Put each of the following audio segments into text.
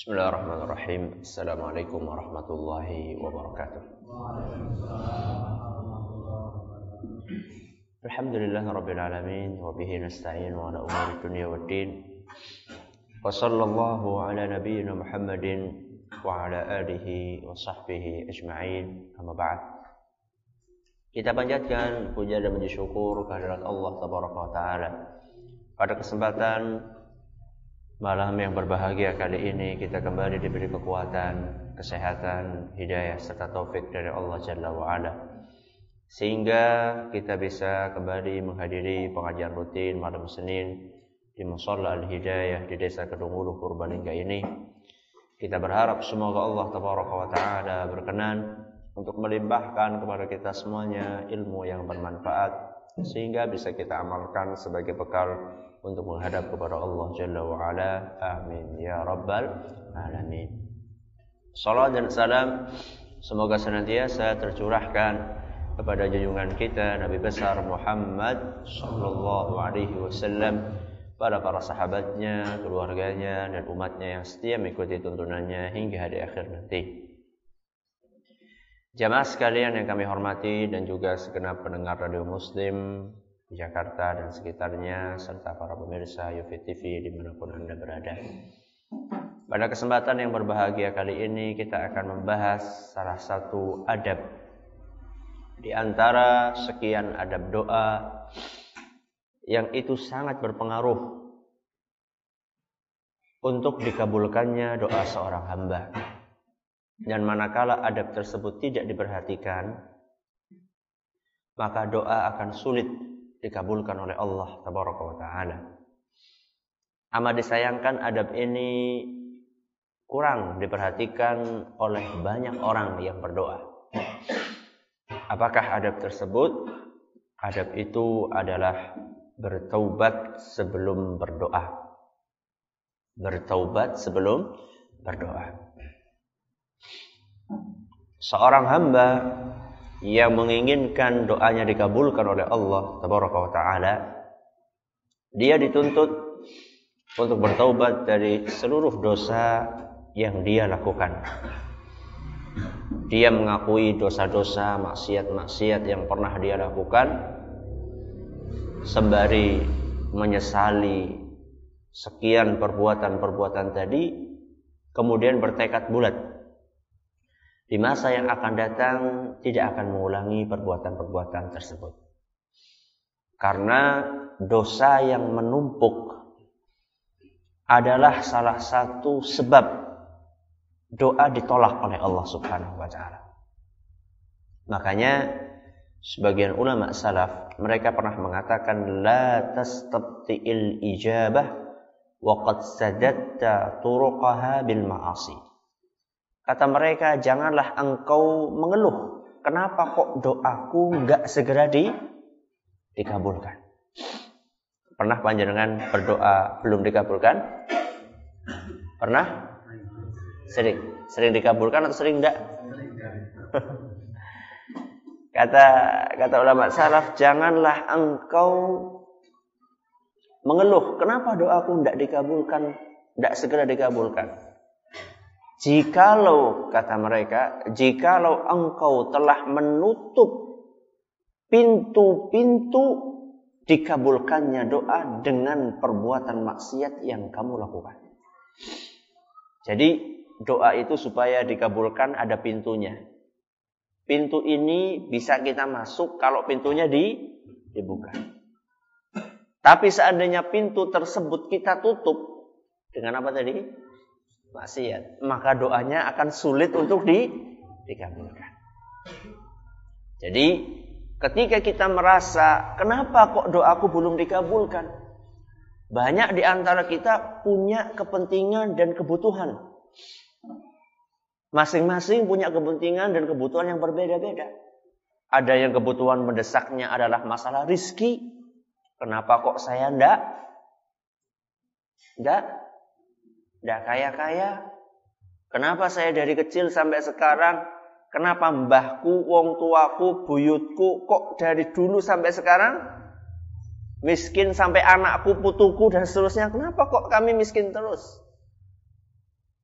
Bismillahirrahmanirrahim. Assalamualaikum warahmatullahi wabarakatuh. Alhamdulillah rabbil alamin wa bihi nasta'in wa ala. Wa sallallahu ala Muhammadin wa ala alihi wa sahbihi ajma'in. Amma ba'd. Kita panjatkan puja dan puji syukur kehadirat Allah taala. Pada kesempatan malam yang berbahagia kali ini kita kembali diberi kekuatan, kesehatan, hidayah serta taufik dari Allah Jalla wa ala. Sehingga kita bisa kembali menghadiri pengajian rutin malam Senin di Musalla Al-Hidayah di Desa Kedungulu Purbalingga ini. Kita berharap semoga Allah tabaraka wa taala berkenan untuk melimpahkan kepada kita semuanya ilmu yang bermanfaat sehingga bisa kita amalkan sebagai bekal untuk menghadap kepada Allah Jalla wa ala. Amin ya rabbal alamin. Salam dan salam semoga senantiasa tercurahkan kepada junjungan kita Nabi besar Muhammad sallallahu alaihi wasallam pada para sahabatnya, keluarganya dan umatnya yang setia mengikuti tuntunannya hingga hari akhir nanti. Jamaah sekalian yang kami hormati dan juga segenap pendengar radio Muslim Jakarta dan sekitarnya serta para pemirsa Yufi TV di mana pun Anda berada. Pada kesempatan yang berbahagia kali ini kita akan membahas salah satu adab di antara sekian adab doa yang itu sangat berpengaruh untuk dikabulkannya doa seorang hamba. Dan manakala adab tersebut tidak diperhatikan, maka doa akan sulit dikabulkan oleh Allah tabaraka wa taala. Amat disayangkan adab ini kurang diperhatikan oleh banyak orang yang berdoa. Apakah adab tersebut? Adab itu adalah bertaubat sebelum berdoa. Bertaubat sebelum berdoa. Seorang hamba yang menginginkan doanya dikabulkan oleh Allah tabaraka wa taala dia dituntut untuk bertaubat dari seluruh dosa yang dia lakukan. Dia mengakui dosa-dosa, maksiat-maksiat yang pernah dia lakukan sembari menyesali sekian perbuatan-perbuatan tadi kemudian bertekad bulat di masa yang akan datang tidak akan mengulangi perbuatan-perbuatan tersebut. Karena dosa yang menumpuk adalah salah satu sebab doa ditolak oleh Allah Subhanahu wa taala. Makanya sebagian ulama salaf mereka pernah mengatakan la tastabti'il ijabah wa qad sadatta turuqaha bil ma'asi. Kata mereka, janganlah engkau mengeluh. Kenapa kok doaku nggak segera di, dikabulkan? Pernah panjenengan berdoa belum dikabulkan? Pernah? Sering. Sering dikabulkan atau sering enggak? kata kata ulama salaf, janganlah engkau mengeluh. Kenapa doaku tidak dikabulkan? Tidak segera dikabulkan. Jikalau kata mereka, jikalau engkau telah menutup pintu-pintu dikabulkannya doa dengan perbuatan maksiat yang kamu lakukan. Jadi doa itu supaya dikabulkan ada pintunya. Pintu ini bisa kita masuk kalau pintunya di dibuka. Tapi seandainya pintu tersebut kita tutup dengan apa tadi? Maksiat, maka doanya akan sulit untuk di, dikabulkan. Jadi ketika kita merasa kenapa kok doaku belum dikabulkan? Banyak di antara kita punya kepentingan dan kebutuhan. Masing-masing punya kepentingan dan kebutuhan yang berbeda-beda. Ada yang kebutuhan mendesaknya adalah masalah rizki. Kenapa kok saya ndak? Ndak tidak kaya-kaya. Kenapa saya dari kecil sampai sekarang, kenapa mbahku, wong tuaku, buyutku, kok dari dulu sampai sekarang miskin sampai anakku, putuku dan seterusnya. Kenapa kok kami miskin terus?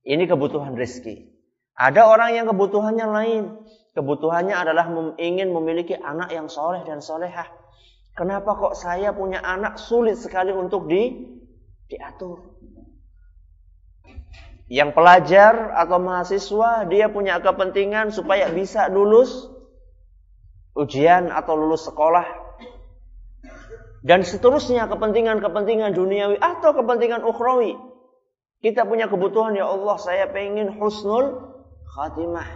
Ini kebutuhan rezeki. Ada orang yang kebutuhannya lain. Kebutuhannya adalah ingin memiliki anak yang soleh dan solehah. Kenapa kok saya punya anak sulit sekali untuk di diatur? Yang pelajar atau mahasiswa dia punya kepentingan supaya bisa lulus ujian atau lulus sekolah dan seterusnya kepentingan-kepentingan duniawi atau kepentingan ukhrawi. Kita punya kebutuhan ya Allah, saya pengen husnul khatimah.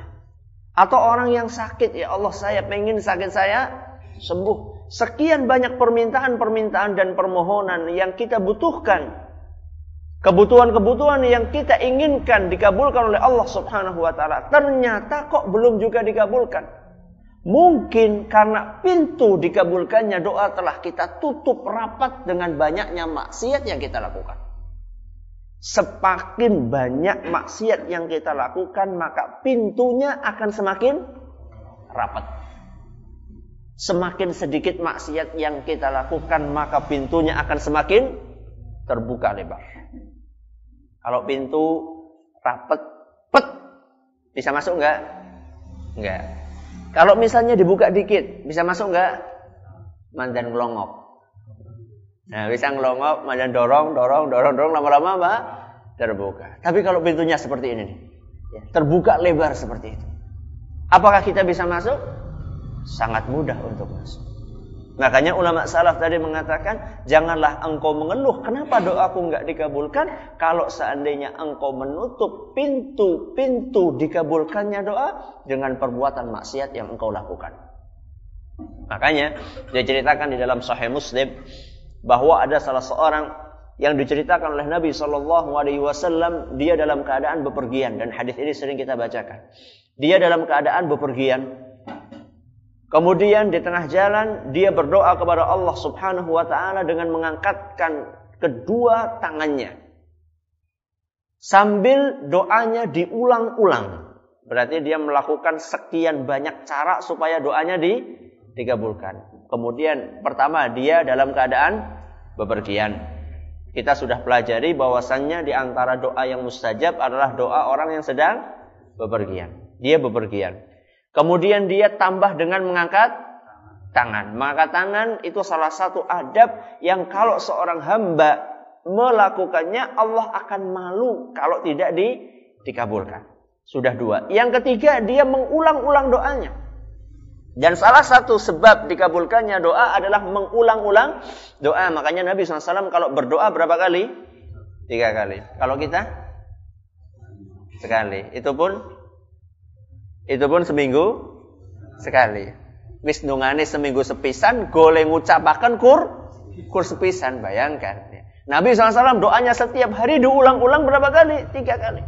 Atau orang yang sakit ya Allah, saya pengen sakit saya sembuh. Sekian banyak permintaan-permintaan dan permohonan yang kita butuhkan Kebutuhan-kebutuhan yang kita inginkan dikabulkan oleh Allah Subhanahu wa taala ternyata kok belum juga dikabulkan. Mungkin karena pintu dikabulkannya doa telah kita tutup rapat dengan banyaknya maksiat yang kita lakukan. Semakin banyak maksiat yang kita lakukan, maka pintunya akan semakin rapat. Semakin sedikit maksiat yang kita lakukan, maka pintunya akan semakin terbuka lebar. Kalau pintu rapet, pet, bisa masuk enggak? Enggak. Kalau misalnya dibuka dikit, bisa masuk enggak? Mandan ngelongok. Nah, bisa ngelongok, mandan dorong, dorong, dorong, dorong, lama-lama apa? Terbuka. Tapi kalau pintunya seperti ini nih, ya, terbuka lebar seperti itu. Apakah kita bisa masuk? Sangat mudah untuk masuk. Makanya ulama salaf tadi mengatakan, janganlah engkau mengeluh kenapa doaku nggak dikabulkan kalau seandainya engkau menutup pintu-pintu dikabulkannya doa dengan perbuatan maksiat yang engkau lakukan. Makanya dia ceritakan di dalam Sahih Muslim bahwa ada salah seorang yang diceritakan oleh Nabi Shallallahu Alaihi Wasallam dia dalam keadaan bepergian dan hadis ini sering kita bacakan. Dia dalam keadaan bepergian Kemudian di tengah jalan dia berdoa kepada Allah Subhanahu wa taala dengan mengangkatkan kedua tangannya. Sambil doanya diulang-ulang. Berarti dia melakukan sekian banyak cara supaya doanya di, dikabulkan. Kemudian pertama dia dalam keadaan bepergian. Kita sudah pelajari bahwasannya di antara doa yang mustajab adalah doa orang yang sedang bepergian. Dia bepergian. Kemudian dia tambah dengan mengangkat tangan. Maka tangan itu salah satu adab yang kalau seorang hamba melakukannya Allah akan malu kalau tidak di, dikabulkan. Sudah dua. Yang ketiga dia mengulang-ulang doanya. Dan salah satu sebab dikabulkannya doa adalah mengulang-ulang doa. Makanya Nabi SAW kalau berdoa berapa kali? Tiga kali. Kalau kita? Sekali. Itu pun itu pun seminggu sekali. Wis nungane seminggu sepisan, goleh ngucapaken kur kur sepisan, bayangkan. Nabi SAW doanya setiap hari diulang-ulang berapa kali? Tiga kali.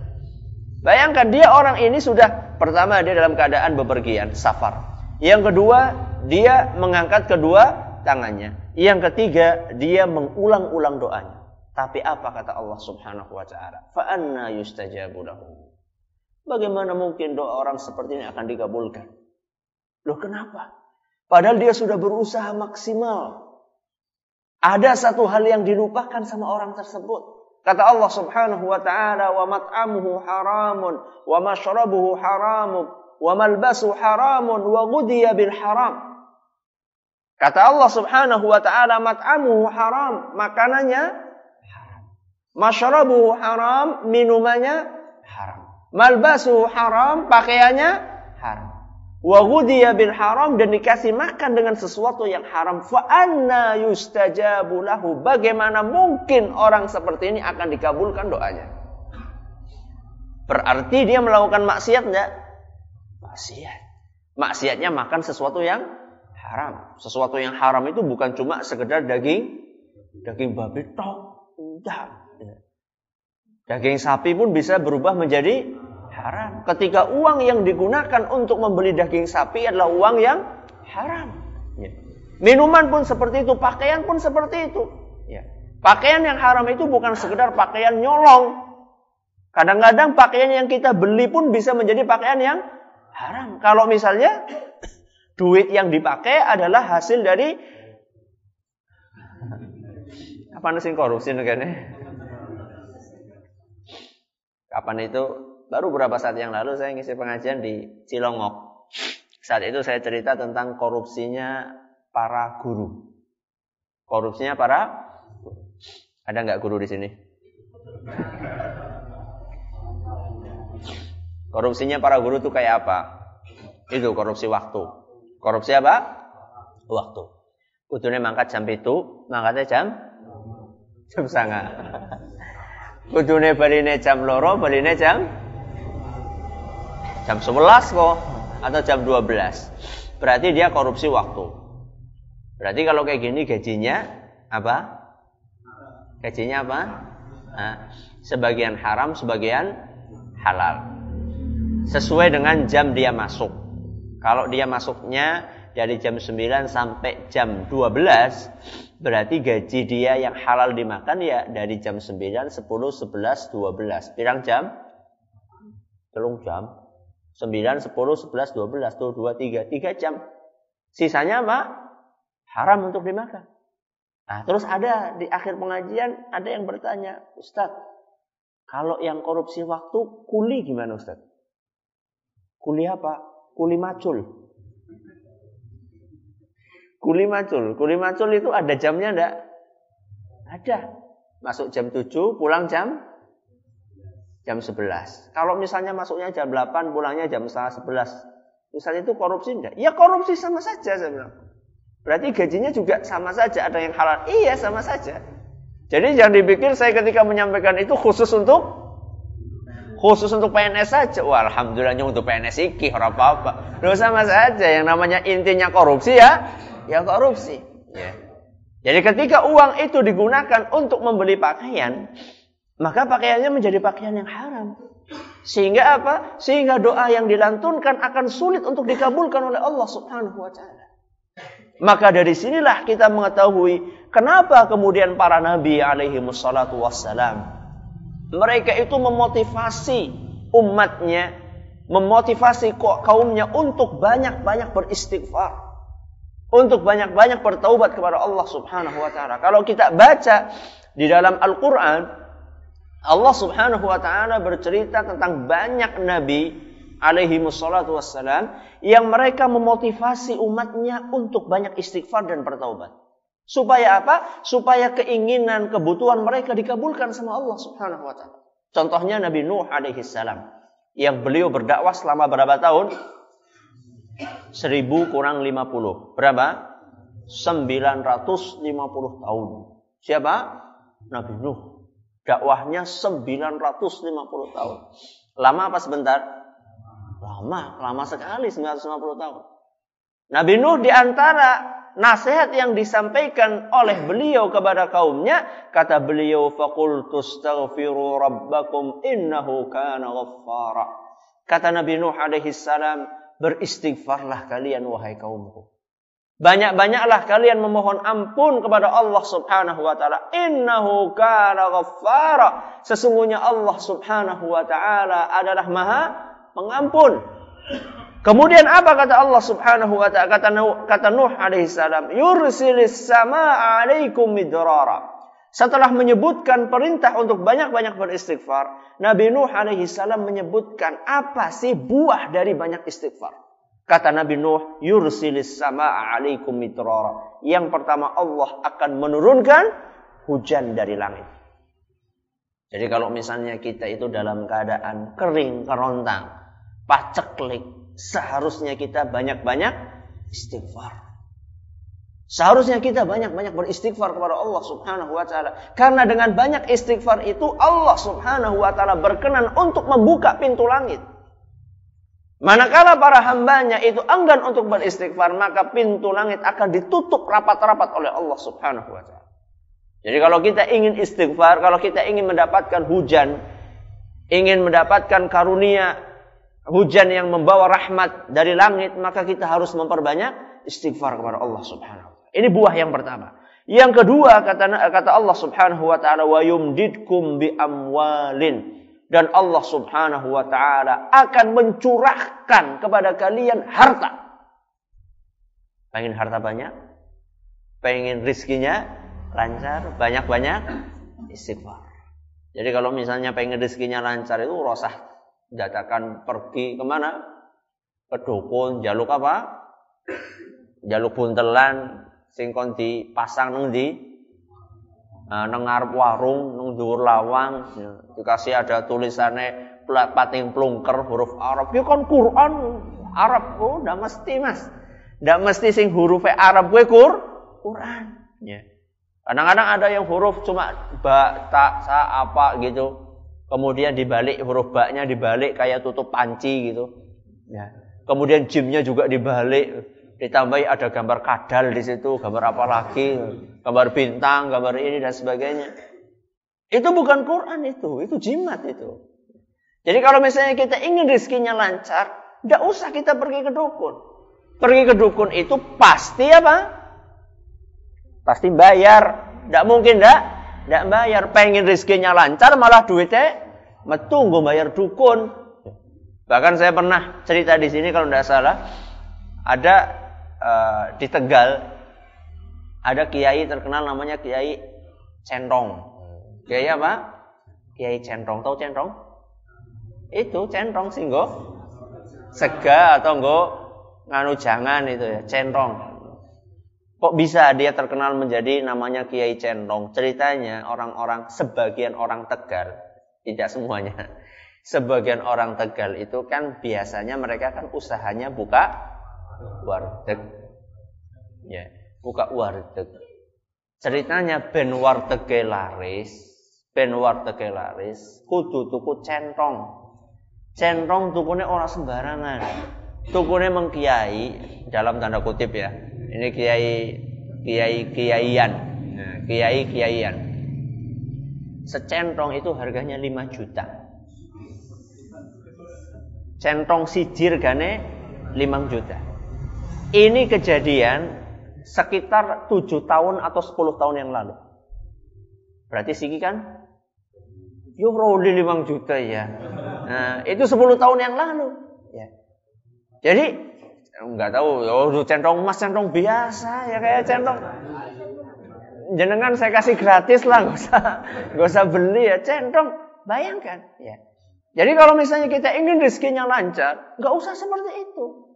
Bayangkan dia orang ini sudah pertama dia dalam keadaan bepergian, safar. Yang kedua, dia mengangkat kedua tangannya. Yang ketiga, dia mengulang-ulang doanya. Tapi apa kata Allah Subhanahu wa taala? Fa anna yustajabu. Bagaimana mungkin doa orang seperti ini akan dikabulkan? Loh kenapa? Padahal dia sudah berusaha maksimal. Ada satu hal yang dilupakan sama orang tersebut. Kata Allah Subhanahu wa taala, "Wa mat'amuhu haramun, wa mashrabuhu haramun, wa malbasu haramun, wa ghudiya bil haram." Kata Allah Subhanahu wa taala, "Mat'amuhu haram," makanannya haram. Mashrabuhu haram, minumannya haram. Malbasu haram, pakaiannya haram. Wa ghudiya bil haram dan dikasih makan dengan sesuatu yang haram. Fa anna yustajabu. Bagaimana mungkin orang seperti ini akan dikabulkan doanya? Berarti dia melakukan maksiat enggak? Maksiat. Maksiatnya makan sesuatu yang haram. Sesuatu yang haram itu bukan cuma sekedar daging daging babi tok. Enggak. Daging sapi pun bisa berubah menjadi haram. Ketika uang yang digunakan untuk membeli daging sapi adalah uang yang haram. Ya. Minuman pun seperti itu, pakaian pun seperti itu. Ya. Pakaian yang haram itu bukan sekedar pakaian nyolong. Kadang-kadang pakaian yang kita beli pun bisa menjadi pakaian yang haram. Kalau misalnya duit yang dipakai adalah hasil dari apa sih korupsi negara? Kapan itu? Baru beberapa saat yang lalu saya ngisi pengajian di Cilongok. Saat itu saya cerita tentang korupsinya para guru. Korupsinya para ada nggak guru di sini? Korupsinya para guru itu kayak apa? Itu korupsi waktu. Korupsi apa? Waktu. Kudune mangkat jam itu, mangkatnya jam jam sanga. Kudune baline jam loro, baline jam jam 11 kok atau jam 12. Berarti dia korupsi waktu. Berarti kalau kayak gini gajinya apa? Gajinya apa? Nah, sebagian haram, sebagian halal. Sesuai dengan jam dia masuk. Kalau dia masuknya dari jam 9 sampai jam 12, berarti gaji dia yang halal dimakan ya dari jam 9, 10, 11, 12. Pirang jam? Telung jam. 9, 10, 11, 12, tuh 2, 3. 3 jam. Sisanya apa? Haram untuk dimakan. Nah, terus ada di akhir pengajian ada yang bertanya, Ustadz, kalau yang korupsi waktu kuli gimana Ustadz? Kuli apa? Kuli macul. Kuli macul. Kuli macul itu ada jamnya enggak? Ada. Masuk jam 7, pulang jam jam 11. Kalau misalnya masuknya jam 8, pulangnya jam setengah 11. Misalnya itu korupsi enggak? Ya korupsi sama saja saya bilang. Berarti gajinya juga sama saja. Ada yang halal. Iya sama saja. Jadi jangan dipikir saya ketika menyampaikan itu khusus untuk Khusus untuk PNS saja. Wah, alhamdulillah untuk PNS iki ora apa-apa. Sama saja yang namanya intinya korupsi ya, ya korupsi. Ya. Jadi ketika uang itu digunakan untuk membeli pakaian, maka pakaiannya menjadi pakaian yang haram. Sehingga apa? Sehingga doa yang dilantunkan akan sulit untuk dikabulkan oleh Allah Subhanahu wa taala. Maka dari sinilah kita mengetahui kenapa kemudian para nabi alaihi wassalatu wassalam mereka itu memotivasi umatnya, memotivasi kaumnya untuk banyak-banyak beristighfar. Untuk banyak-banyak bertaubat kepada Allah Subhanahu wa taala. Kalau kita baca di dalam Al-Qur'an, Allah Subhanahu wa taala bercerita tentang banyak nabi alaihi wassalatu wassalam yang mereka memotivasi umatnya untuk banyak istighfar dan bertaubat. Supaya apa? Supaya keinginan, kebutuhan mereka dikabulkan sama Allah Subhanahu wa taala. Contohnya Nabi Nuh alaihi salam yang beliau berdakwah selama berapa tahun? Seribu kurang lima puluh. Berapa? Sembilan ratus lima puluh tahun. Siapa? Nabi Nuh. Dakwahnya sembilan ratus lima puluh tahun. Lama apa sebentar? Lama, lama sekali sembilan ratus lima puluh tahun. Nabi Nuh di antara nasihat yang disampaikan oleh beliau kepada kaumnya, kata beliau, "Faqultu astaghfiru rabbakum innahu kana ghaffara." Kata Nabi Nuh alaihi salam, beristighfarlah kalian wahai kaumku. Banyak-banyaklah kalian memohon ampun kepada Allah Subhanahu wa taala. Innahu kana ghaffara. Sesungguhnya Allah Subhanahu wa taala adalah Maha Pengampun. Kemudian apa kata Allah Subhanahu wa taala kata Nuh, kata Nuh alaihi salam, "Yursilis samaa 'alaikum midrara." Setelah menyebutkan perintah untuk banyak-banyak beristighfar, Nabi Nuh alaihi salam menyebutkan apa sih buah dari banyak istighfar. Kata Nabi Nuh, "Yursilis samaa 'alaikum midrara." Yang pertama Allah akan menurunkan hujan dari langit. Jadi kalau misalnya kita itu dalam keadaan kering, kerontang, paceklik, seharusnya kita banyak-banyak istighfar. Seharusnya kita banyak-banyak beristighfar kepada Allah Subhanahu wa taala. Karena dengan banyak istighfar itu Allah Subhanahu wa taala berkenan untuk membuka pintu langit. Manakala para hambanya itu enggan untuk beristighfar, maka pintu langit akan ditutup rapat-rapat oleh Allah Subhanahu wa taala. Jadi kalau kita ingin istighfar, kalau kita ingin mendapatkan hujan, ingin mendapatkan karunia hujan yang membawa rahmat dari langit, maka kita harus memperbanyak istighfar kepada Allah Subhanahu Ini buah yang pertama. Yang kedua kata kata Allah Subhanahu wa taala wa yumdidkum bi amwalin dan Allah Subhanahu wa taala akan mencurahkan kepada kalian harta. Pengen harta banyak? Pengen rizkinya lancar, banyak-banyak istighfar. Jadi kalau misalnya pengen rezekinya lancar itu rosah dadakan pergi ke mana? Ke dukun, jaluk apa? Jaluk buntelan, singkon di pasang neng di nah, neng ngarep warung, neng dhuwur lawang, ya, dikasih ada tulisannya pating plungker huruf Arab. Ya kan Quran Arab. Oh, udah mesti Mas. Ndak mesti sing huruf Arab gue kur Quran. Ya. Kadang-kadang ada yang huruf cuma ba, ta, sa, apa gitu. Kemudian dibalik huruf baknya dibalik kayak tutup panci gitu. Ya. Kemudian jimnya juga dibalik. Ditambahi ada gambar kadal di situ, gambar apa lagi, gambar bintang, gambar ini dan sebagainya. Itu bukan Quran itu, itu jimat itu. Jadi kalau misalnya kita ingin rezekinya lancar, tidak usah kita pergi ke dukun. Pergi ke dukun itu pasti apa? Pasti bayar. Tidak mungkin tidak. Tidak bayar. Pengen rezekinya lancar malah duitnya metunggu bayar dukun. Bahkan saya pernah cerita di sini kalau tidak salah. Ada uh, di Tegal. Ada kiai terkenal namanya Kiai Centong. Kiai apa? Kiai Centong. Tahu Centong? Itu Centong sih sega atau enggak nganu jangan itu ya, Centong. Kok bisa dia terkenal menjadi namanya Kiai Centong? Ceritanya orang-orang sebagian orang Tegal, tidak semuanya. Sebagian orang Tegal itu kan biasanya mereka kan usahanya buka warteg. Ya, buka warteg. Ceritanya ben warteg laris, ben warteg laris, kudu tuku centong. Centong tukune orang sembarangan. Tukune mengkiai dalam tanda kutip ya ini kiai kiai kiaian. Nah, kiai kiaian. Secentong itu harganya 5 juta. Centong sijir gane 5 juta. Ini kejadian sekitar 7 tahun atau 10 tahun yang lalu. Berarti siki kan? Yo roli 5 juta ya. Nah, itu 10 tahun yang lalu. Ya. Jadi Enggak tahu, oh centong emas, centong biasa ya kayak centong. Jenengan saya kasih gratis lah, nggak usah, nggak usah beli ya centong. Bayangkan, ya. Jadi kalau misalnya kita ingin rezekinya lancar, nggak usah seperti itu.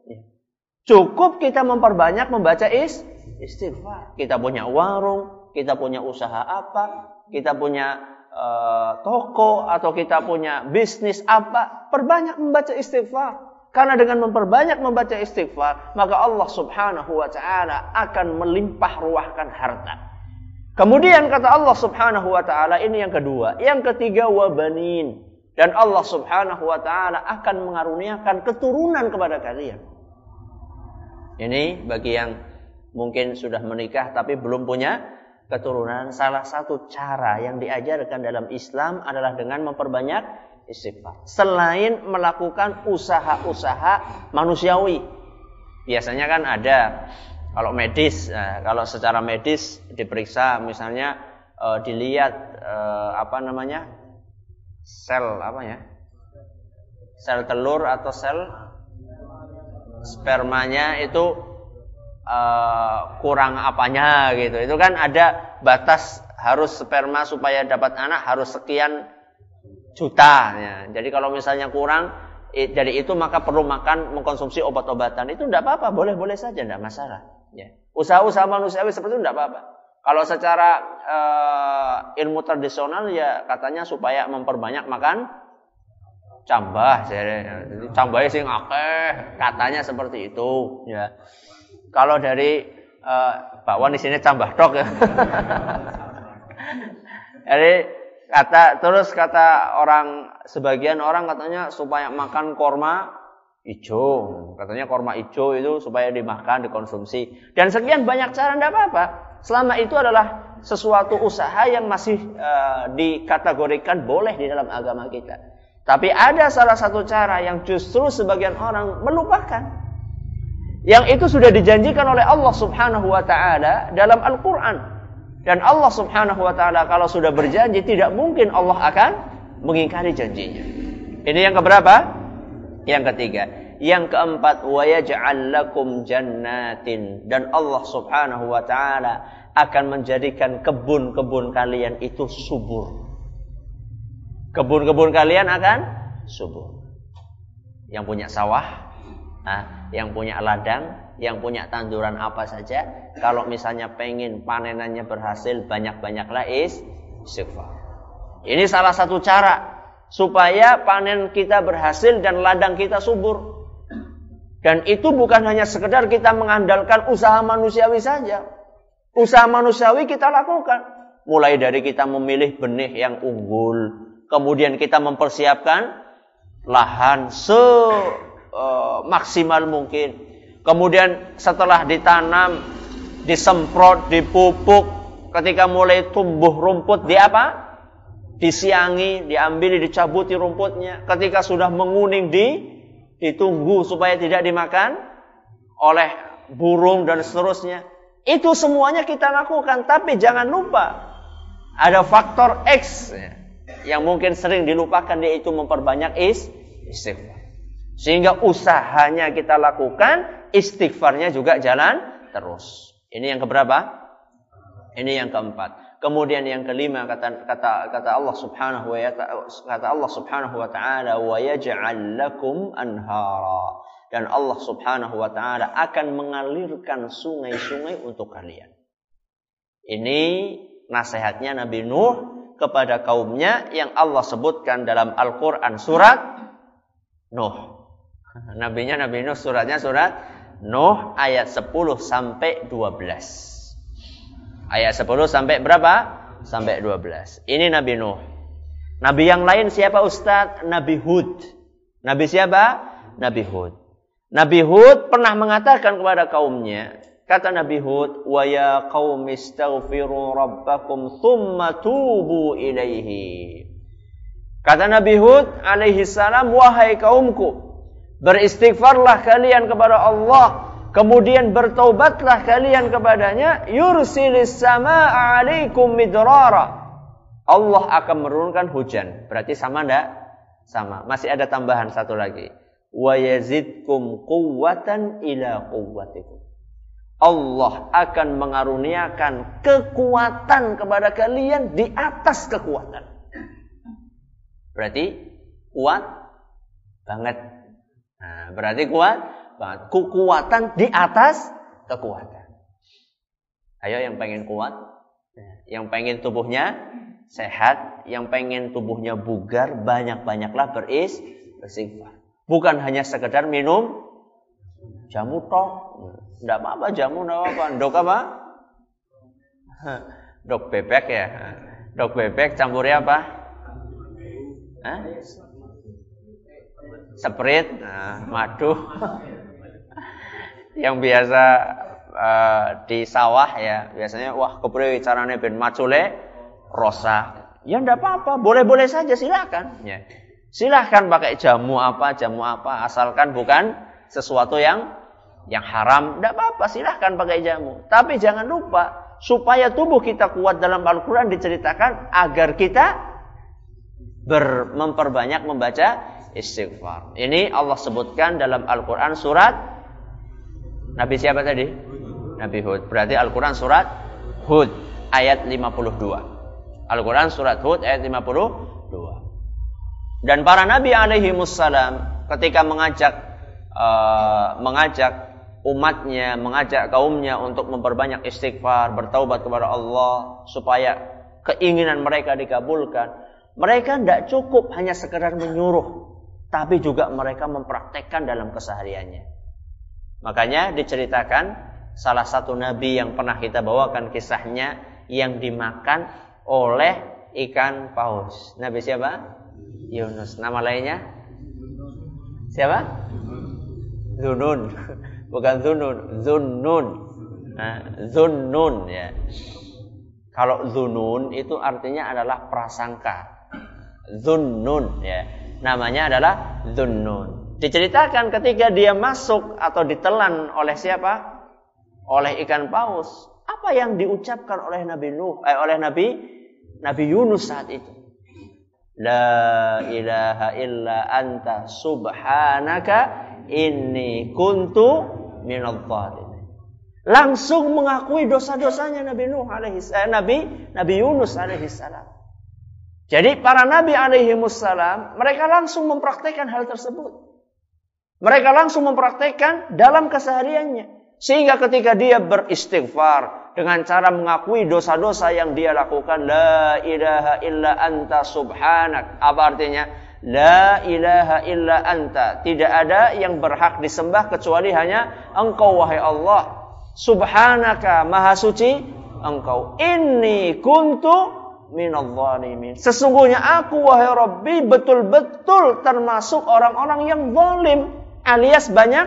Cukup kita memperbanyak membaca is, istighfar. Kita punya warung, kita punya usaha apa, kita punya uh, toko atau kita punya bisnis apa, perbanyak membaca istighfar. Karena dengan memperbanyak membaca istighfar, maka Allah Subhanahu wa taala akan melimpah ruahkan harta. Kemudian kata Allah Subhanahu wa taala ini yang kedua, yang ketiga wabanin dan Allah Subhanahu wa taala akan mengaruniakan keturunan kepada kalian. Ini bagi yang mungkin sudah menikah tapi belum punya keturunan, salah satu cara yang diajarkan dalam Islam adalah dengan memperbanyak istighfar. Selain melakukan usaha-usaha manusiawi. Biasanya kan ada kalau medis, nah, kalau secara medis diperiksa misalnya uh, dilihat uh, apa namanya? sel apa ya? Sel telur atau sel spermanya itu uh, kurang apanya gitu. Itu kan ada batas harus sperma supaya dapat anak harus sekian juta. Ya. Jadi kalau misalnya kurang dari itu maka perlu makan mengkonsumsi obat-obatan itu tidak apa-apa, boleh-boleh saja, tidak masalah. Ya. Usaha-usaha manusiawi seperti itu tidak apa-apa. Kalau secara uh, ilmu tradisional ya katanya supaya memperbanyak makan cambah, cambah sing akeh, katanya seperti itu. Ya. Kalau dari uh, Pak Wan di sini cambah dok ya. Jadi kata terus kata orang sebagian orang katanya supaya makan korma hijau katanya korma hijau itu supaya dimakan dikonsumsi dan sekian banyak cara tidak apa-apa selama itu adalah sesuatu usaha yang masih uh, dikategorikan boleh di dalam agama kita tapi ada salah satu cara yang justru sebagian orang melupakan yang itu sudah dijanjikan oleh Allah Subhanahu wa taala dalam Al-Qur'an dan Allah Subhanahu wa taala kalau sudah berjanji tidak mungkin Allah akan mengingkari janjinya. Ini yang keberapa? Yang ketiga. Yang keempat, jannatin dan Allah Subhanahu wa taala akan menjadikan kebun-kebun kalian itu subur. Kebun-kebun kalian akan subur. Yang punya sawah, nah, yang punya ladang, yang punya tanduran apa saja, kalau misalnya pengen panenannya berhasil, banyak-banyaklah istighfar. Ini salah satu cara supaya panen kita berhasil dan ladang kita subur. Dan itu bukan hanya sekedar kita mengandalkan usaha manusiawi saja. Usaha manusiawi kita lakukan. Mulai dari kita memilih benih yang unggul. Kemudian kita mempersiapkan lahan semaksimal uh, mungkin. Kemudian setelah ditanam, disemprot, dipupuk, ketika mulai tumbuh rumput di apa? Disiangi, diambil, dicabuti rumputnya. Ketika sudah menguning di ditunggu supaya tidak dimakan oleh burung dan seterusnya. Itu semuanya kita lakukan, tapi jangan lupa ada faktor X yang mungkin sering dilupakan yaitu memperbanyak is istighfar. Sehingga usahanya kita lakukan, istighfarnya juga jalan terus. Ini yang keberapa? Ini yang keempat. Kemudian yang kelima kata kata kata Allah Subhanahu wa kata Allah Subhanahu wa taala wa yaj'al lakum anhara dan Allah Subhanahu wa taala akan mengalirkan sungai-sungai untuk kalian. Ini nasihatnya Nabi Nuh kepada kaumnya yang Allah sebutkan dalam Al-Qur'an surat Nuh. Nabinya Nabi Nuh suratnya surat Nuh ayat 10 sampai 12. Ayat 10 sampai berapa? Sampai 12. Ini Nabi Nuh. Nabi yang lain siapa Ustaz? Nabi Hud. Nabi siapa? Nabi Hud. Nabi Hud pernah mengatakan kepada kaumnya, kata Nabi Hud, "Wa ya qaumi istaghfiru rabbakum thumma tubu ilaihi." Kata Nabi Hud alaihi salam, "Wahai kaumku, beristighfarlah kalian kepada Allah Kemudian bertaubatlah kalian kepadanya. Yursilis sama alaikum midrara. Allah akan menurunkan hujan. Berarti sama enggak? Sama. Masih ada tambahan satu lagi. Wa yazidkum quwwatan ila quwwatikum. Allah akan mengaruniakan kekuatan kepada kalian di atas kekuatan. Berarti kuat banget. Nah, berarti kuat banget. Kekuatan di atas kekuatan. Ayo yang pengen kuat, yang pengen tubuhnya sehat, yang pengen tubuhnya bugar, banyak-banyaklah beris, bersifat. Bukan hanya sekedar minum jamu toh. Tidak apa-apa jamu, tidak apa-apa. Dok apa? Dok bebek ya. Dok bebek campurnya apa? Hah? Nah, madu yang biasa uh, di sawah ya biasanya wah kepriwe carane ben macule rosa ya ndak apa-apa boleh-boleh saja silakan ya silahkan pakai jamu apa jamu apa asalkan bukan sesuatu yang yang haram ndak apa-apa silahkan pakai jamu tapi jangan lupa supaya tubuh kita kuat dalam Al-Quran diceritakan agar kita ber, memperbanyak membaca istighfar ini Allah sebutkan dalam Al-Quran surat Nabi siapa tadi? Nabi Hud. Berarti Al-Quran surat Hud ayat 52. Al-Quran surat Hud ayat 52. Dan para nabi alaihi wassalam ketika mengajak uh, mengajak umatnya, mengajak kaumnya untuk memperbanyak istighfar, bertaubat kepada Allah supaya keinginan mereka dikabulkan. Mereka tidak cukup hanya sekedar menyuruh, tapi juga mereka mempraktekkan dalam kesehariannya. Makanya diceritakan salah satu nabi yang pernah kita bawakan kisahnya yang dimakan oleh ikan paus. Nabi siapa? Yunus. Nama lainnya? Siapa? Zunun. Bukan Zunun, Zunnun. Nah, Zunnun ya. Kalau Zunun itu artinya adalah prasangka. Zunnun ya. Namanya adalah Zunnun. Diceritakan ketika dia masuk atau ditelan oleh siapa? Oleh ikan paus. Apa yang diucapkan oleh Nabi Nuh, eh, oleh Nabi Nabi Yunus saat itu? La ilaha illa anta subhanaka inni kuntu minadh Langsung mengakui dosa-dosanya Nabi Nuh alaihi eh, Nabi Nabi Yunus alaihi salam. Salam. salam. salam. salam. Jadi para nabi alaihi wassalam mereka langsung mempraktekkan hal tersebut. Mereka langsung mempraktekkan dalam kesehariannya. Sehingga ketika dia beristighfar dengan cara mengakui dosa-dosa yang dia lakukan. La ilaha illa anta subhanak. Apa artinya? La ilaha illa anta. Tidak ada yang berhak disembah kecuali hanya engkau wahai Allah. Subhanaka maha suci engkau. Ini kuntu minadh-dhalimin. Sesungguhnya aku wahai Rabbi betul-betul termasuk orang-orang yang zalim alias banyak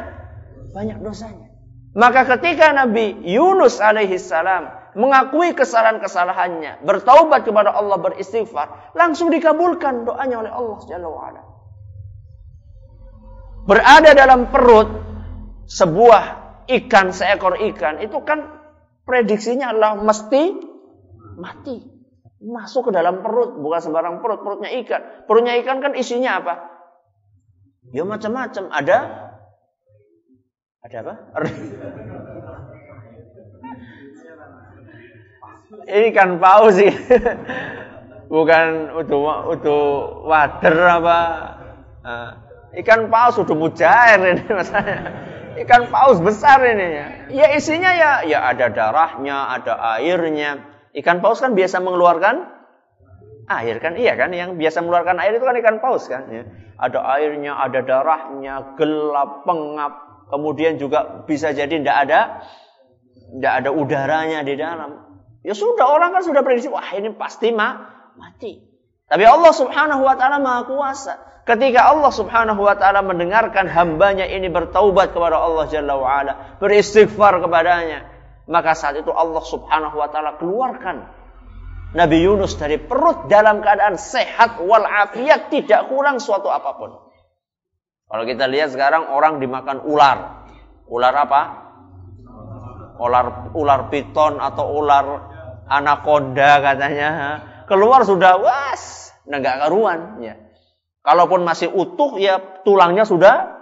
banyak dosanya. Maka ketika Nabi Yunus alaihi salam mengakui kesalahan-kesalahannya, bertaubat kepada Allah, beristighfar, langsung dikabulkan doanya oleh Allah Subhanahu wa Berada dalam perut sebuah ikan, seekor ikan, itu kan prediksinya adalah mesti mati masuk ke dalam perut, bukan sembarang perut, perutnya ikan. Perutnya ikan kan isinya apa? Ya macam-macam. Ada ada apa? Ini kan paus sih. Bukan utuh utuh wader apa? Uh, ikan paus udah mujair ini masalahnya. Ikan paus besar ini ya. Ya isinya ya ya ada darahnya, ada airnya, Ikan paus kan biasa mengeluarkan air kan? Iya kan? Yang biasa mengeluarkan air itu kan ikan paus kan? Ya. Ada airnya, ada darahnya, gelap, pengap. Kemudian juga bisa jadi tidak ada tidak ada udaranya di dalam. Ya sudah orang kan sudah prediksi, wah ini pasti ma mati. Tapi Allah Subhanahu wa taala Maha Kuasa. Ketika Allah Subhanahu wa taala mendengarkan hambanya ini bertaubat kepada Allah Jalla wa ala, beristighfar kepadanya, maka saat itu Allah subhanahu wa ta'ala keluarkan Nabi Yunus dari perut dalam keadaan sehat walafiat tidak kurang suatu apa pun. Kalau kita lihat sekarang orang dimakan ular. Ular apa? Ular ular piton atau ular anaconda katanya. Keluar sudah was, nggak karuan ya. Kalaupun masih utuh ya tulangnya sudah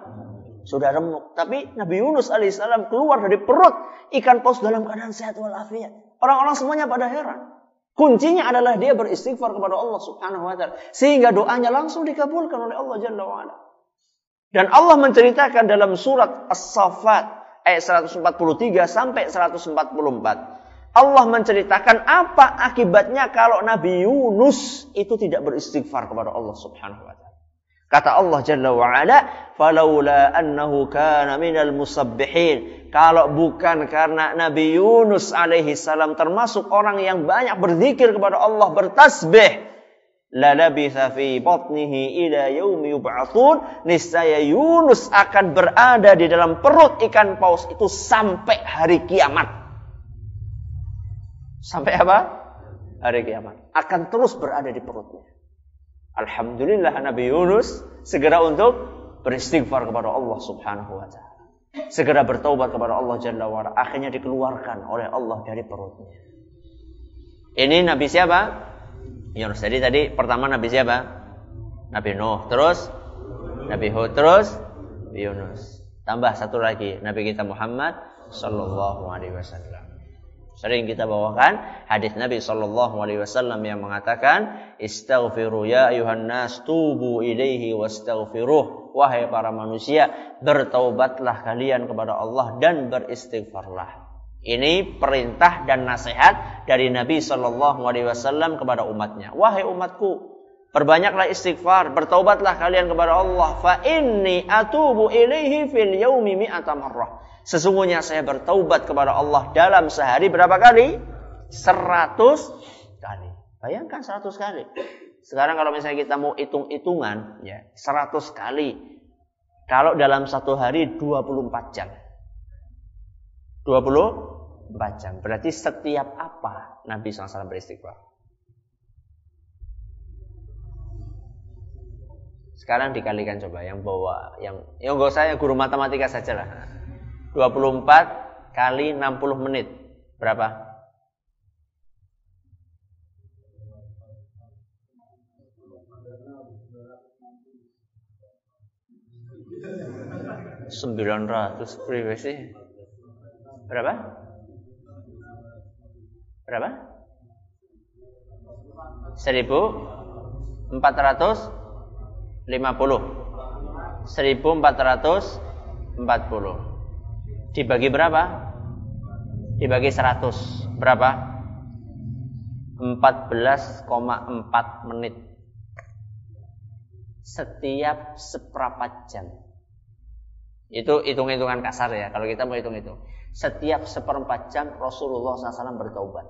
sudah remuk. Tapi Nabi Yunus alaihissalam keluar dari perut ikan paus dalam keadaan sehat walafiat. Orang-orang semuanya pada heran. Kuncinya adalah dia beristighfar kepada Allah Subhanahu wa taala sehingga doanya langsung dikabulkan oleh Allah Jalla wa ala. Dan Allah menceritakan dalam surat As-Saffat ayat 143 sampai 144. Allah menceritakan apa akibatnya kalau Nabi Yunus itu tidak beristighfar kepada Allah Subhanahu wa taala. Kata Allah Jalla wa Ala, "Falaula annahu kana minal musabbihin." Kalau bukan karena Nabi Yunus alaihi salam termasuk orang yang banyak berzikir kepada Allah, bertasbih, la labitha fi batnihi ila yaumi yub'atsun. Niscaya Yunus akan berada di dalam perut ikan paus itu sampai hari kiamat. Sampai apa? Hari kiamat. Akan terus berada di perutnya. Alhamdulillah Nabi Yunus segera untuk beristighfar kepada Allah Subhanahu wa taala. Segera bertaubat kepada Allah Jalla wa ala. Akhirnya dikeluarkan oleh Allah dari perutnya. Ini Nabi siapa? Yunus. Jadi tadi pertama Nabi siapa? Nabi Nuh. Terus Nabi Hud. Terus Nabi Yunus. Tambah satu lagi Nabi kita Muhammad sallallahu alaihi wasallam. Sering kita bawakan hadis Nabi Shallallahu Alaihi Wasallam yang mengatakan, Istighfiru ya ayuhan nas tubu ilaihi wastaghfiruh. Wahai para manusia, bertaubatlah kalian kepada Allah dan beristighfarlah. Ini perintah dan nasihat dari Nabi Shallallahu Alaihi Wasallam kepada umatnya. Wahai umatku, perbanyaklah istighfar, bertaubatlah kalian kepada Allah. Fa inni atubu ilaihi fil yaumi mi'ata. Sesungguhnya saya bertaubat kepada Allah dalam sehari berapa kali? Seratus kali. Bayangkan seratus kali. Sekarang kalau misalnya kita mau hitung-hitungan, ya seratus kali. Kalau dalam satu hari 24 jam. 24 jam. Berarti setiap apa Nabi SAW beristighfar? Sekarang dikalikan coba yang bawa yang yang enggak saya guru matematika saja lah. 24 kali 60 menit. Berapa? Sembilan ratus. Berapa? Berapa? Seribu 450. 1440. Dibagi berapa? Dibagi 100. Berapa? 14,4 menit. Setiap seperempat jam. Itu hitung-hitungan kasar ya. Kalau kita mau hitung-hitung. Setiap seperempat jam Rasulullah SAW bertaubat.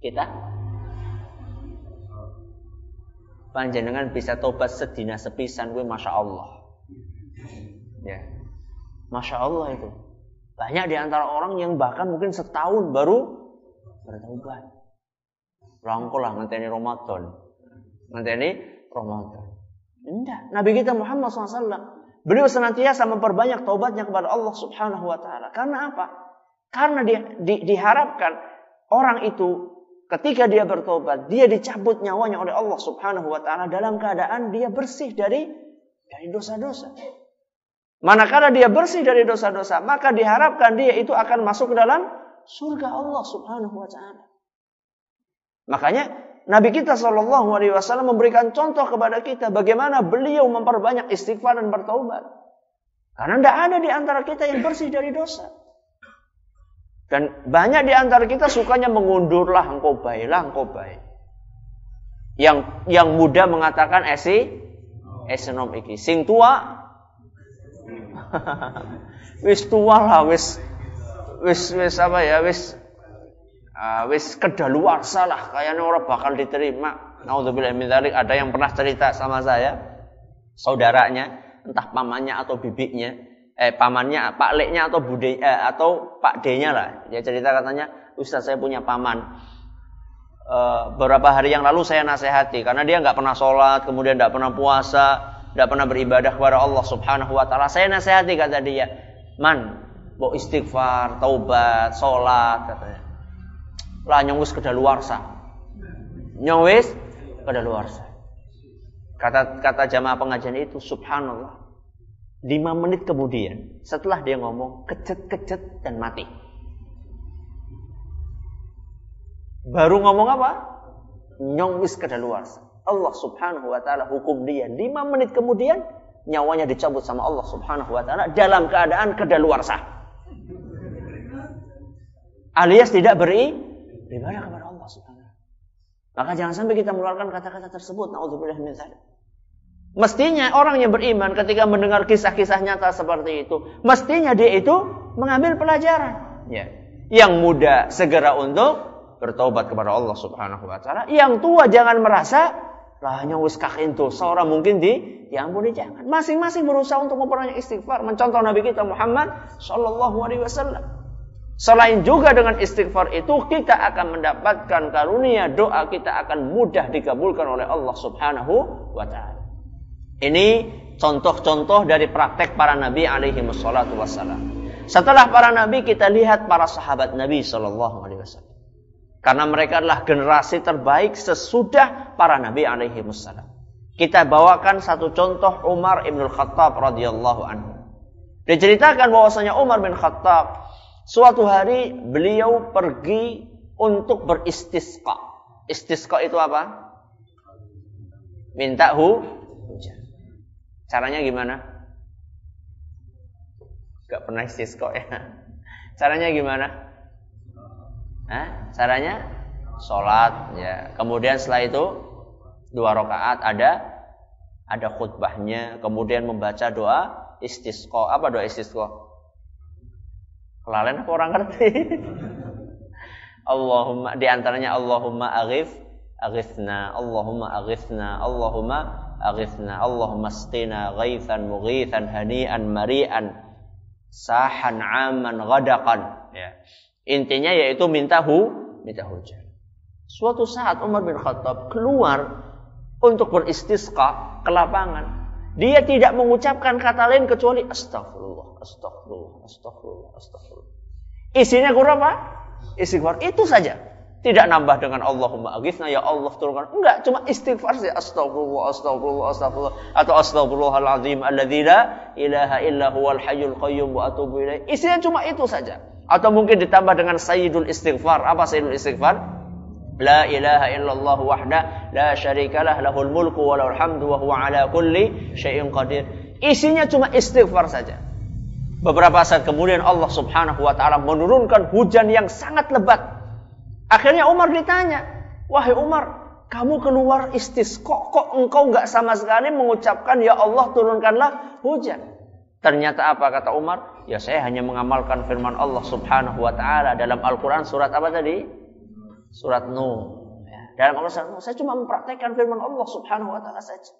Kita? Panjenengan bisa tobat sedina sepisan gue masya Allah ya. Masya Allah itu. Banyak di antara orang yang bahkan mungkin setahun baru bertobat rangkul lah ngenteni Ramadan. Ngenteni Ramadan. Enggak. Nabi kita Muhammad SAW beliau senantiasa memperbanyak taubatnya kepada Allah Subhanahu Wa Taala karena apa karena di, di, diharapkan orang itu ketika dia bertobat, dia dicabut nyawanya oleh Allah Subhanahu wa taala dalam keadaan dia bersih dari dari dosa-dosa. Manakala dia bersih dari dosa-dosa, maka diharapkan dia itu akan masuk ke dalam surga Allah Subhanahu wa taala. Makanya Nabi kita Shallallahu alaihi wasallam memberikan contoh kepada kita bagaimana beliau memperbanyak istighfar dan bertaubat. Karena tidak ada di antara kita yang bersih dari dosa. Dan banyak di antara kita sukanya mengundurlah engkau baiklah engkau baik. Yang yang muda mengatakan esi esenom iki. Sing tua wis tua lah wis wis wis apa ya wis uh, wis kedaluarsa salah kayaknya orang bakal diterima. Nauzubillah min ada yang pernah cerita sama saya saudaranya entah pamannya atau bibinya eh pamannya, Pak Leknya atau bude eh, atau Pak D-nya lah. Dia cerita katanya, Ustaz saya punya paman. E, beberapa hari yang lalu saya nasihati karena dia nggak pernah sholat, kemudian nggak pernah puasa, nggak pernah beribadah kepada Allah Subhanahu Wa Taala. Saya nasihati kata dia, man, mau istighfar, taubat, sholat katanya. Lah nyongwis kedaluarsa. Nyongwis kedaluarsa. Kata kata jamaah pengajian itu, subhanallah Lima menit kemudian, setelah dia ngomong, kejet-kejet dan mati. Baru ngomong apa? Nyongwis luar. Allah subhanahu wa ta'ala hukum dia. Lima menit kemudian, nyawanya dicabut sama Allah subhanahu wa ta'ala dalam keadaan kedaluarsa. Alias tidak beri ibadah kepada Allah subhanahu Maka jangan sampai kita mengeluarkan kata-kata tersebut. Na'udzubillah min Mestinya orang yang beriman ketika mendengar kisah-kisah nyata seperti itu, mestinya dia itu mengambil pelajaran. Ya. Yang muda segera untuk bertobat kepada Allah Subhanahu wa taala. Yang tua jangan merasa lah wis itu seorang mungkin di diampuni jangan. Masing-masing berusaha untuk memperbanyak istighfar, mencontoh Nabi kita Muhammad sallallahu alaihi wasallam. Selain juga dengan istighfar itu kita akan mendapatkan karunia doa kita akan mudah dikabulkan oleh Allah Subhanahu wa taala. Ini contoh-contoh dari praktek para nabi alaihi wassalatu wassalam. Setelah para nabi kita lihat para sahabat Nabi sallallahu alaihi wasallam. Karena mereka adalah generasi terbaik sesudah para nabi alaihi wassalam. Kita bawakan satu contoh Umar ibn Khattab radhiyallahu anhu. Diceritakan bahwasanya Umar bin Khattab suatu hari beliau pergi untuk beristisqa. Istisqa itu apa? Minta hu Caranya gimana? Gak pernah istisqa ya. Caranya gimana? Hah? Caranya sholat ya. Kemudian setelah itu dua rakaat ada ada khutbahnya, kemudian membaca doa istisqa. Apa doa istisqa? Kelalen apa orang ngerti? Allahumma di antaranya Allahumma aghif aghifna Allahumma aghifna Allahumma aghithna Allahumma asqina ghaithan mughithan hani'an mari'an sahan aman ghadaqan ya. Intinya yaitu minta hu minta hujan. Suatu saat Umar bin Khattab keluar untuk beristisqa ke lapangan. Dia tidak mengucapkan kata lain kecuali astagfirullah, astagfirullah, astagfirullah, astagfirullah. Isinya kurang apa? Istighfar. Itu saja. Tidak nambah dengan Allahumma aghithna ya Allah turunkan. Enggak, cuma istighfar saja. Astagfirullah, astagfirullah, astagfirullah. Atau astagfirullahaladzim alladzi la ilaha illa huwal hayyul qayyum wa atubu ilaih. Isinya cuma itu saja. Atau mungkin ditambah dengan sayyidul istighfar. Apa sayyidul istighfar? La ilaha illallah wahda la syarikalah lahul mulku wa lahul hamdu wa huwa ala kulli syai'in qadir. Isinya cuma istighfar saja. Beberapa saat kemudian Allah Subhanahu wa taala menurunkan hujan yang sangat lebat. Akhirnya Umar ditanya, "Wahai Umar, kamu keluar istisqa kok engkau nggak sama sekali mengucapkan ya Allah turunkanlah hujan?" Ternyata apa kata Umar? Ya saya hanya mengamalkan firman Allah Subhanahu wa taala dalam Al-Qur'an surat apa tadi? surat Nuh. Ya, dalam Al-Quran saya cuma mempraktekkan firman Allah Subhanahu wa taala saja.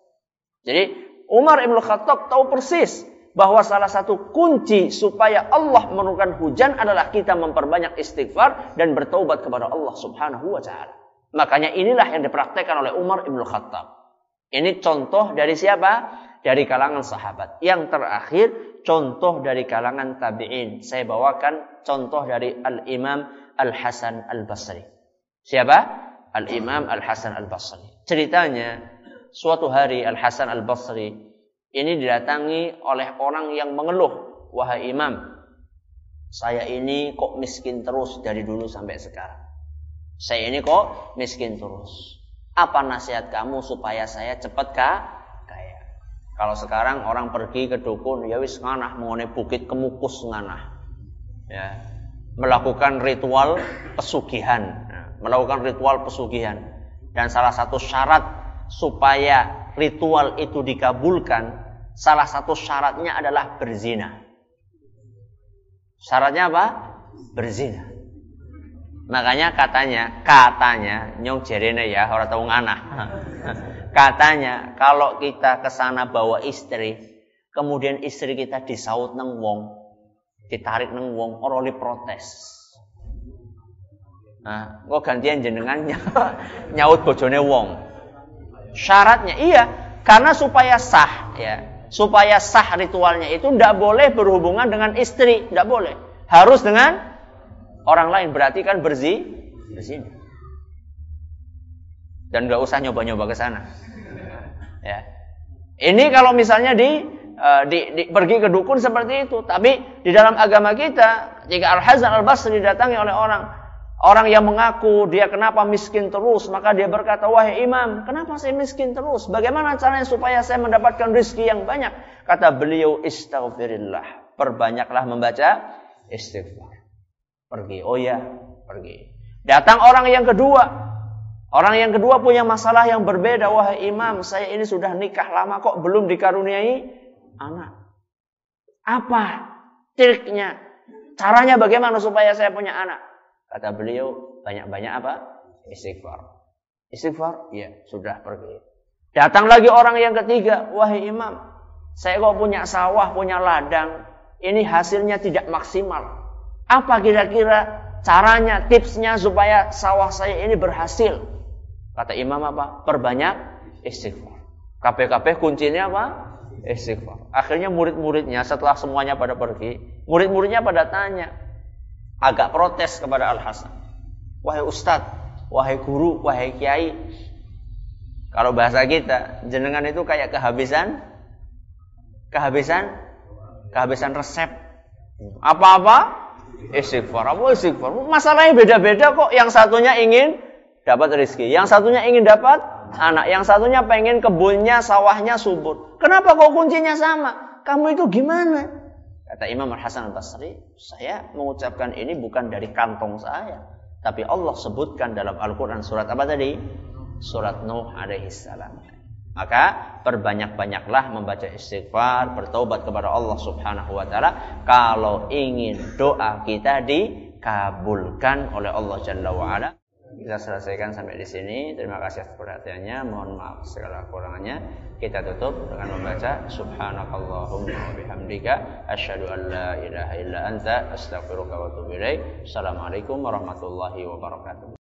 Jadi Umar Ibn Khattab tahu persis bahwa salah satu kunci supaya Allah menurunkan hujan adalah kita memperbanyak istighfar dan bertaubat kepada Allah Subhanahu wa taala. Makanya inilah yang dipraktekkan oleh Umar Ibn Khattab. Ini contoh dari siapa? Dari kalangan sahabat. Yang terakhir, contoh dari kalangan tabi'in. Saya bawakan contoh dari Al-Imam Al-Hasan Al-Basri. Siapa? Al-Imam Al-Hasan Al-Basri. Ceritanya, suatu hari Al-Hasan Al-Basri ini didatangi oleh orang yang mengeluh. Wahai imam, saya ini kok miskin terus dari dulu sampai sekarang. Saya ini kok miskin terus. Apa nasihat kamu supaya saya cepat kaya? Kalau sekarang orang pergi ke dukun, ya wis nganah mengenai bukit kemukus nganah. Ya, melakukan ritual pesugihan melakukan ritual pesugihan. Dan salah satu syarat supaya ritual itu dikabulkan, salah satu syaratnya adalah berzina. Syaratnya apa? Berzina. Makanya katanya, katanya, nyong jerene ya, orang tahu nganah. katanya, kalau kita ke sana bawa istri, kemudian istri kita disaut neng wong, ditarik neng wong, orang protes. Nah, kok gantian jenengan nyaut bojone wong. Syaratnya iya, karena supaya sah ya. Supaya sah ritualnya itu tidak boleh berhubungan dengan istri, tidak boleh. Harus dengan orang lain berarti kan bersih bersih. Dan nggak usah nyoba-nyoba ke sana. Ya. Ini kalau misalnya di, uh, di, di pergi ke dukun seperti itu, tapi di dalam agama kita jika Al Hasan Al Basri didatangi oleh orang Orang yang mengaku dia kenapa miskin terus, maka dia berkata, wahai imam, kenapa saya miskin terus? Bagaimana caranya supaya saya mendapatkan rezeki yang banyak? Kata beliau, istaghfirillah. Perbanyaklah membaca istighfar. Pergi, oh ya, pergi. Datang orang yang kedua. Orang yang kedua punya masalah yang berbeda. Wahai imam, saya ini sudah nikah lama kok belum dikaruniai anak. Apa triknya? Caranya bagaimana supaya saya punya anak? Kata beliau, banyak-banyak apa? Istighfar. Istighfar? Ya, sudah pergi. Datang lagi orang yang ketiga, wahai imam, saya kok punya sawah, punya ladang, ini hasilnya tidak maksimal. Apa kira-kira caranya, tipsnya supaya sawah saya ini berhasil? Kata imam apa? Perbanyak istighfar. KPKP kuncinya apa? Istighfar. Akhirnya murid-muridnya setelah semuanya pada pergi, murid-muridnya pada tanya, agak protes kepada Al Hasan. Wahai ustadz, wahai guru, wahai kiai. Kalau bahasa kita, jenengan itu kayak kehabisan kehabisan kehabisan resep. Apa-apa? Istighfar. Apa istighfar? Masalahnya beda-beda kok. Yang satunya ingin dapat rezeki, yang satunya ingin dapat anak, yang satunya pengen kebunnya, sawahnya subur. Kenapa kok kuncinya sama? Kamu itu gimana? Kata Imam Al-Hasan Al-Basri, saya mengucapkan ini bukan dari kantong saya. Tapi Allah sebutkan dalam Al-Quran surat apa tadi? Surat Nuh alaihi salam. Maka perbanyak-banyaklah membaca istighfar, bertobat kepada Allah Subhanahu wa taala kalau ingin doa kita dikabulkan oleh Allah Jalla wa ala. Kita selesaikan sampai di sini. Terima kasih atas perhatiannya. Mohon maaf segala kurangannya. Kita tutup dengan membaca Subhanakallahumma wa bihamdika asyhadu an la ilaha illa anta astaghfiruka wa atubu ilaik. Assalamualaikum warahmatullahi wabarakatuh.